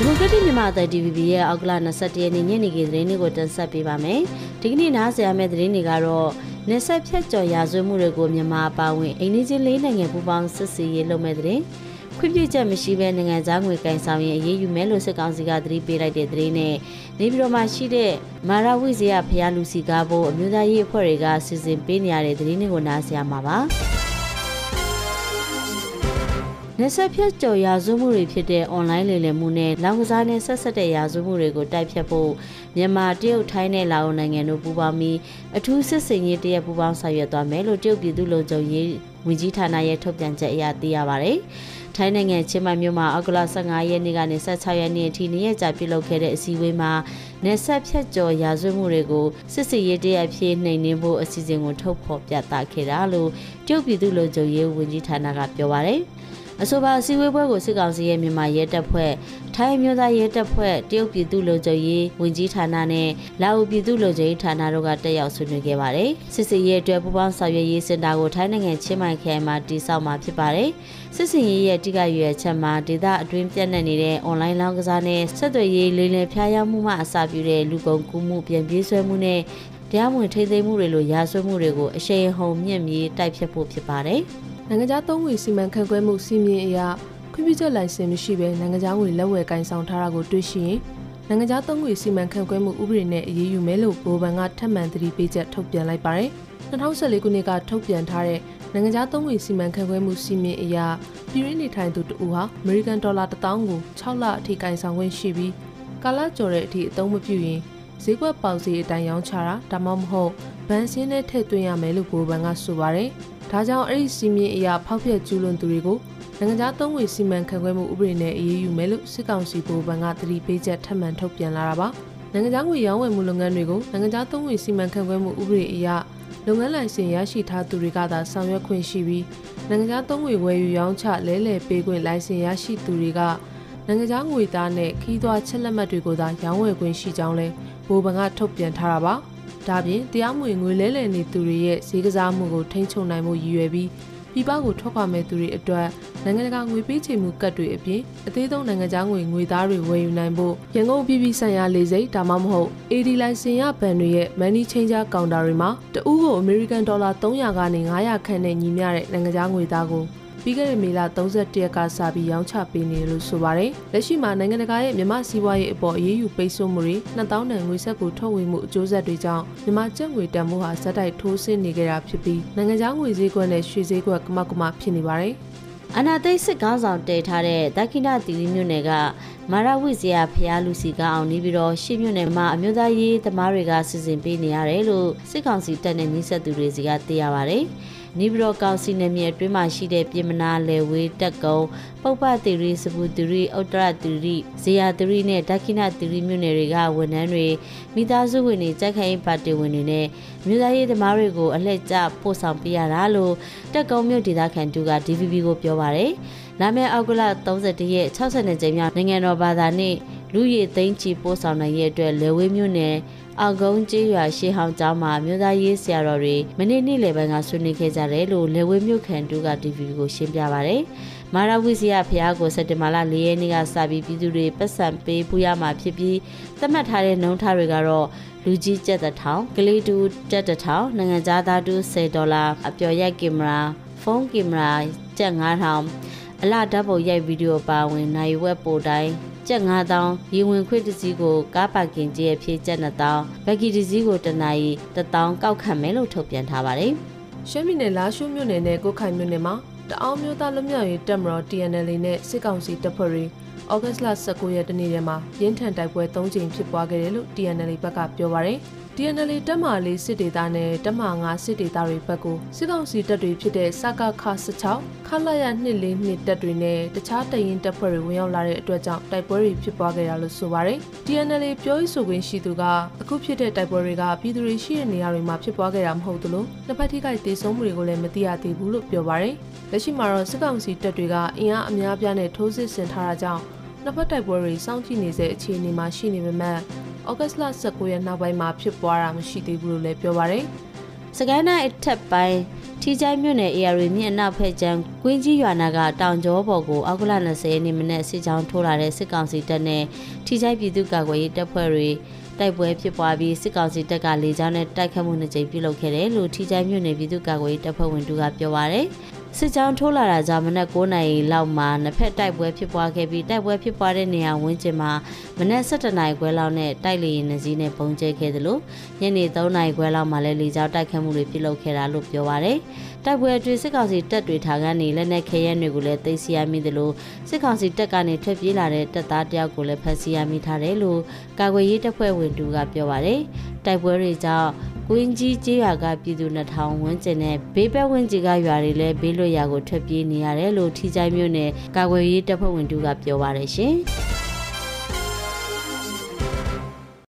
ဒီမိုကရက်တစ်မြန်မာအသံ DVB ရဲ့အောက်ကလ21ရက်နေ့ညနေခင်းသတင်းတွေကိုတင်ဆက်ပေးပါမယ်။ဒီကနေ့နားဆင်ရမယ့်သတင်းတွေကတော့နေဆက်ဖြတ်ကျော်ရာဇဝမှုတွေကိုမြန်မာအပါအဝင်အိန္ဒိချင်းလေးနိုင်ငံပူးပေါင်းစစ်ဆေးရေးလုပ်မဲ့သတင်းခွင့်ပြုချက်မရှိဘဲနိုင်ငံသားငွေကင်ဆောင်ရင်အရေးယူမယ်လို့စစ်ကောင်စီကသတိပေးလိုက်တဲ့သတင်းနဲ့နေပြည်တော်မှာရှိတဲ့မာရဝိဇယဖျားလူစီကားဖို့အမျိုးသားရေးအဖွဲ့တွေကစီစဉ်ပေးနေရတဲ့သတင်းတွေကိုနားဆင်ရမှာပါ။ နေဆက်ဖြတ်ကျော်ရာဇဝမှုတွေဖြစ်တဲ့ online လေလည်မှုနဲ့လောင်ကစားနဲ့ဆက်ဆက်တဲ့ရာဇဝမှုတွေကိုတိုက်ဖြတ်ဖို့မြန်မာတရုတ်ထိုင်းနဲ့လာအိုနိုင်ငံတို့ပူးပေါင်းပြီးအထူးစစ်စင်ရေးတရက်ပူးပေါင်းဆောင်ရွက်သွားမယ်လို့တရုတ်ပြည်သူ့လုံခြုံရေးဝန်ကြီးဌာနရဲ့ထုတ်ပြန်ချက်အရသိရပါဗျ။ထိုင်းနိုင်ငံချင်းမိုင်မြို့မှာအောက်ကလ15ရက်နေ့ကနေ16ရက်နေ့အထိနေ့ရက်ကြာပြုလုပ်ခဲ့တဲ့အစည်းအဝေးမှာနေဆက်ဖြတ်ကျော်ရာဇဝမှုတွေကိုစစ်စစ်ရေးတရက်အဖြစ်နှိမ်နင်းဖို့အစီအစဉ်ကိုထုတ်ဖော်ပြသခဲ့တာလို့တရုတ်ပြည်သူ့လုံခြုံရေးဝန်ကြီးဌာနကပြောပါဗျ။ အဆိုပါအစည်းအဝေးပွဲကိုစစ်ကောင်စီရဲ့မြန်မာရဲတပ်ဖွဲ့ထိုင်းမျိုးသားရဲတပ်ဖွဲ့တရုတ်ပြည်သူ့လုံခြုံရေးဝန်ကြီးဌာနနဲ့လာအိုပြည်သူ့လုံခြုံရေးဌာနတို့ကတက်ရောက်ဆွေးနွေးခဲ့ပါတယ်။စစ်စီရဲ့အတွက်ပူးပေါင်းဆောင်ရွက်ရေးစင်တာကိုထိုင်းနိုင်ငံချင်းမိုင်ခရိုင်မှာတည်ဆောက်မှာဖြစ်ပါတယ်။စစ်စီရေးရဲ့တိကရွယ်ချက်မှာဒေသအတွင်းပြန့်နှံ့နေတဲ့ online လောင်းကစားနဲ့ဆက်သွယ်ရေးလိမ်လည်ဖျားယောင်းမှုမှအစပြုတဲ့လူကုန်ကူးမှုပြန်ပြေးဆွဲမှုနဲ့တရားမဝင်ထိသိမ်းမှုတွေလိုရာဇဝမှုတွေကိုအရှိန်ဟုန်မြင့်မြေတိုက်ဖြတ်ဖို့ဖြစ်ပါတယ်။ နိုင်ငံခြားသုံးငွေစီမံခန့်ခွဲမှုစီမင်းအရာခွင့်ပြုချက်လိုင်စင်မရှိဘဲနိုင်ငံခြားငွေလက်ဝယ်ကင်ဆောင်ထားတာကိုတွေ့ရှိရင်နိုင်ငံခြားသုံးငွေစီမံခန့်ခွဲမှုဥပဒေနဲ့အရေးယူမယ်လို့ဘိုးဘန်ကထပ်မံသတိပေးချက်ထုတ်ပြန်လိုက်ပါတယ်။2014ခုနှစ်ကထုတ်ပြန်ထားတဲ့နိုင်ငံခြားသုံးငွေစီမံခန့်ခွဲမှုစီမင်းအရာပြည်ရင်းနေထိုင်သူတဦးဟာအမေရိကန်ဒေါ်လာ1000ကို6လအထိကင်ဆောင်ခွင့်ရှိပြီးကာလကျော်တဲ့အထိအသုံးမပြုရင်ဈေးကွက်ပေါက်ဈေးအတိုင်းရောင်းချတာဒါမှမဟုတ်ဗန်စင်းနဲ့ထည့်သွင်းရမယ်လို့ဘိုးဘန်ကဆိုပါတယ်။ ဒါကြောင့်အဲ့ဒီစီမင်းအရာဖောက်ဖျက်ကျူးလွန်သူတွေကိုနိုင်ငံခြားသုံးငွေစီမံခန့်ခွဲမှုဥပဒေနဲ့အရေးယူမယ်လို့စစ်ကောင်စီဗိုလ်ဘဏ်ကသတိပေးချက်ထပ်မံထုတ်ပြန်လာတာပါနိုင်ငံခြားငွေရောင်းဝယ်မှုလုပ်ငန်းတွေကိုနိုင်ငံခြားသုံးငွေစီမံခန့်ခွဲမှုဥပဒေအရလုပ်ငန်းလိုင်စင်ရရှိထားသူတွေကသာဆောင်ရွက်ခွင့်ရှိပြီးနိုင်ငံခြားသုံးငွေဝယ်ယူရောင်းချလဲလှယ်ပေးခွင့်လိုင်စင်ရရှိသူတွေကနိုင်ငံခြားငွေသားနဲ့ခီးသွွားချက်လက်မှတ်တွေကိုသာရောင်းဝယ်ခွင့်ရှိကြောင်းလဲဗိုလ်ဘဏ်ကထုတ်ပြန်ထားတာပါ။ ဒါပြင်တရားမဝင်ငွေလဲလှယ်နေသူတွေရဲ့ဈေးကစားမှုကိုထိန်းချုပ်နိုင်မှုရည်ရွယ်ပြီးပြည်ပကိုထွက်ခွာမဲ့သူတွေအတွက်နိုင်ငံတကာငွေပေးချေမှုကတ်တွေအပြင်အသေးဆုံးနိုင်ငံခြားငွေငွေသားတွေဝယ်ယူနိုင်ဖို့ရန်ကုန်ပြည်ပြည်ဆိုင်ရာလေဆိပ်ဒါမှမဟုတ် AD လိုင်စင်ရဘဏ်တွေရဲ့ money changer counter တွေမှာတဦးကို American Dollar 300ကနေ900ခန့်နဲ့ညီမျှတဲ့နိုင်ငံခြားငွေသားကို ပြီးခဲ့တဲ့မေလ31ရက်ကစပြီးရောင်းချပေးနေလို့ဆိုပါတယ်။လက်ရှိမှာနိုင်ငံတကာရဲ့မြန်မာစီးပွားရေးအပေါ်အရေးယူပိတ်ဆို့မှုတွေ2000တန်ငွေဆက်ကိုထုတ်ဝေမှုအကျိုးဆက်တွေကြောင့်မြန်မာကျပ်ငွေတန်ဖိုးဟာဇက်တိုက်ထိုးဆင်းနေကြတာဖြစ်ပြီးနိုင်ငံခြားငွေဈေးကွက်နဲ့ရွှေဈေးကွက်ကမောက်ကမဖြစ်နေပါတယ်။အနာသိစစ်ကောင်းဆောင်တည်ထားတဲ့ဒက္ခိဏတီလီမြို့နယ်ကမာရဝိဇယဖျားလူစီကအောင်နေပြီးတော့ရှေ့မြို့နယ်မှာအမျိုးသားရေးသမားတွေကစီစဉ်ပေးနေရတယ်လို့စစ်ကောင်စီတပ်နဲ့နှိစက်သူတွေစီကသိရပါဗျ။ နေပြည်တော်ကောင်စီနယ်မြေအတွင်းမှာရှိတဲ့ပြင်မနာလယ်ဝေးတက်ကုံပုပ္ပတိရိစပူတိရိဥတ္တရတိရိဇေယတိရိနဲ့ဒက္ခိဏတိရိမြို့နယ်တွေကဝန်ထမ်းတွေမိသားစုဝင်တွေကြက်ခိုင်ပါတီဝင်တွေနဲ့မြို့သားရေးသမားတွေကိုအလှည့်ကျပို့ဆောင်ပေးရတာလို့တက်ကုံမြို့ဒေသခံတူက DVB ကိုပြောပါတယ်။လာမယ့်အောက်ကလ31ရက်60ကြိမ်မြောက်နိုင်ငံတော်ဘာသာနေ့လူရည်သိန်းချီပို့ဆောင်နိုင်ရဲ့အတွက်လေဝေးမြို့နယ် အောက်ကုန်းကျေးရွာရှေးဟောင်းကျောင်းမှာမြို့သားရေးဆရာတော်တွေမနေ့နေ့လယ်ပိုင်းကဆွေးနွေးခဲ့ကြတယ်လို့လေဝေမြို့ခံတူက TV ကိုရှင်းပြပါဗျ။မာရဝိစီယဖျားကိုစက်တင်ဘာလ၄ရက်နေ့ကစပြီးပြည်သူတွေပတ်စံပေးပူရမှာဖြစ်ပြီးသတ်မှတ်ထားတဲ့နှုန်းထားတွေကတော့လူကြီးကျပ်တစ်ထောင်ကလေးတူကျပ်တစ်ထောင်နိုင်ငံသားတူ10ဒေါ်လာအပျော်ရိုက်ကင်မရာဖုန်းကင်မရာကျပ်9000အလားဓာတ်ပုံရိုက်ဗီဒီယိုပါဝင်နိုင်ဝက်ပိုတိုင်း ကျပ်9000ရေဝင်ခွင့်တစည်းကိုကားပါကင်ကြီးအဖြစ်ကျပ်2000ဘက်ကီတစည်းကိုတနအီ1000ကောက်ခံမယ်လို့ထုတ်ပြန်ထားပါတယ်ရှမ်းပြည်နယ်လာရှိုးမြို့နယ်နဲ့ကိုခိုင်မြို့နယ်မှာတအောင်းမျိုးသားလွတ်မြောက်ရေးတပ်မတော် TNL နဲ့စစ်ကောင်စီတပ်ဖွဲ့တွေ ဩဂတ်စ်လ19ရက်တနေ့ထဲမှာရင်းထန်တိုက်ပွဲ၃ကြိမ်ဖြစ်ပွားခဲ့တယ်လို့ TNL ဘက်ကပြောပါရယ် TNL တပ်မလေးစစ်ဒေသနဲ့တပ်မ9စစ်ဒေသတွေဘက်ကိုစစ်ကောင်စီတပ်တွေဖြစ်တဲ့စကခ16ခလာရ242တပ်တွေနဲ့တခြားတရင်တပ်ဖွဲ့တွေဝင်ရောက်လာတဲ့အတွက်ကြောင့်တိုက်ပွဲတွေဖြစ်ပွားခဲ့တာလို့ဆိုပါရယ် TNL ပြောရေးဆိုခွင့်ရှိသူကအခုဖြစ်တဲ့တိုက်ပွဲတွေကပြည်သူတွေရှိတဲ့နေရာတွေမှာဖြစ်ပွားခဲ့တာမဟုတ်သလိုနှစ်ဖက်ထိခိုက်ဒေဆုံးမှုတွေကိုလည်းမသိရသေးဘူးလို့ပြောပါရယ်လက်ရှိမှာတော့စစ်ကောင်စီတပ်တွေကအင်အားအများပြားနဲ့ထိုးစစ်ဆင်ထားတာကြောင့် နှစ်ဖက်တိုက်ပွဲတွေစောင့်ကြည့်နေတဲ့အခြေအနေမှာရှိနေပေမဲ့ဩဂတ်လ19ရက်နောက်ပိုင်းမှာဖြစ်ပွားတာမရှိသေးဘူးလို့လည်းပြောပါရယ်စကိုင်းတိုင်းအထက်ပိုင်းထီချိုင်းမြို့နယ် AR မြင့်အနောက်ဖက်ကျန်းကွင်းကြီးရွာနာကတောင်ကျောပေါ်ကိုအောက်ကလ20ရက်နေ့မနေ့စစ်ကြောင်းထိုးလာတဲ့စစ်ကောင်စီတပ်နဲ့ထီချိုင်းပြည်သူ့ကာကွယ်ရေးတပ်ဖွဲ့တွေတိုက်ပွဲဖြစ်ပွားပြီးစစ်ကောင်စီတပ်ကလေကြောင်းနဲ့တိုက်ခတ်မှုနှစ်ကြိမ်ပြုလုပ်ခဲ့တယ်လို့ထီချိုင်းမြို့နယ်ပြည်သူ့ကာကွယ်ရေးတပ်ဖွဲ့ဝင်တို့ကပြောပါရယ် စစ်ကြောင်းထိုးလာတာကြောင့်မနက်9နာရီလောက်မှာနှစ်ဖက်တိုက်ပွဲဖြစ်ပွားခဲ့ပြီးတိုက်ပွဲဖြစ်ပွားတဲ့နေရာဝန်းကျင်မှာမနက်7နာရီခွဲလောက်နဲ့တိုက်လေရင်နှစီးနဲ့ပုံကျဲခဲ့တယ်လို့ညနေ3နာရီခွဲလောက်မှာလည်းလေကြောင်းတိုက်ခတ်မှုတွေပြုလုပ်ခဲ့တာလို့ပြောပါရယ်တိုက်ပွဲအတွင်းစစ်ကောင်စီတပ်တွေထားကနေလက်နက်ခဲယမ်းတွေကိုလည်းသိမ်းဆည်းရမိတယ်လို့စစ်ကောင်စီတပ်ကနေထွက်ပြေးလာတဲ့တပ်သားတယောက်ကိုလည်းဖမ်းဆီးရမိထားတယ်လို့ကာကွယ်ရေးတပ်ဖွဲ့ဝင်တူကပြောပါရယ်တိုက်ပွဲတွေကြောင့် ကွင်းကြီးကျေးရွာကပြည်သူ2000ဝန်းကျင်နဲ့ဘေးပတ်ဝန်းကျင်ကရွာတွေလည်းဘေးလွတ်ရာကိုထွက်ပြေးနေရတယ်လို့ထီချိုင်းမြို့နယ်ကာကွယ်ရေးတပ်ဖွဲ့ဝင်တူကပြောပါရယ်ရှင်။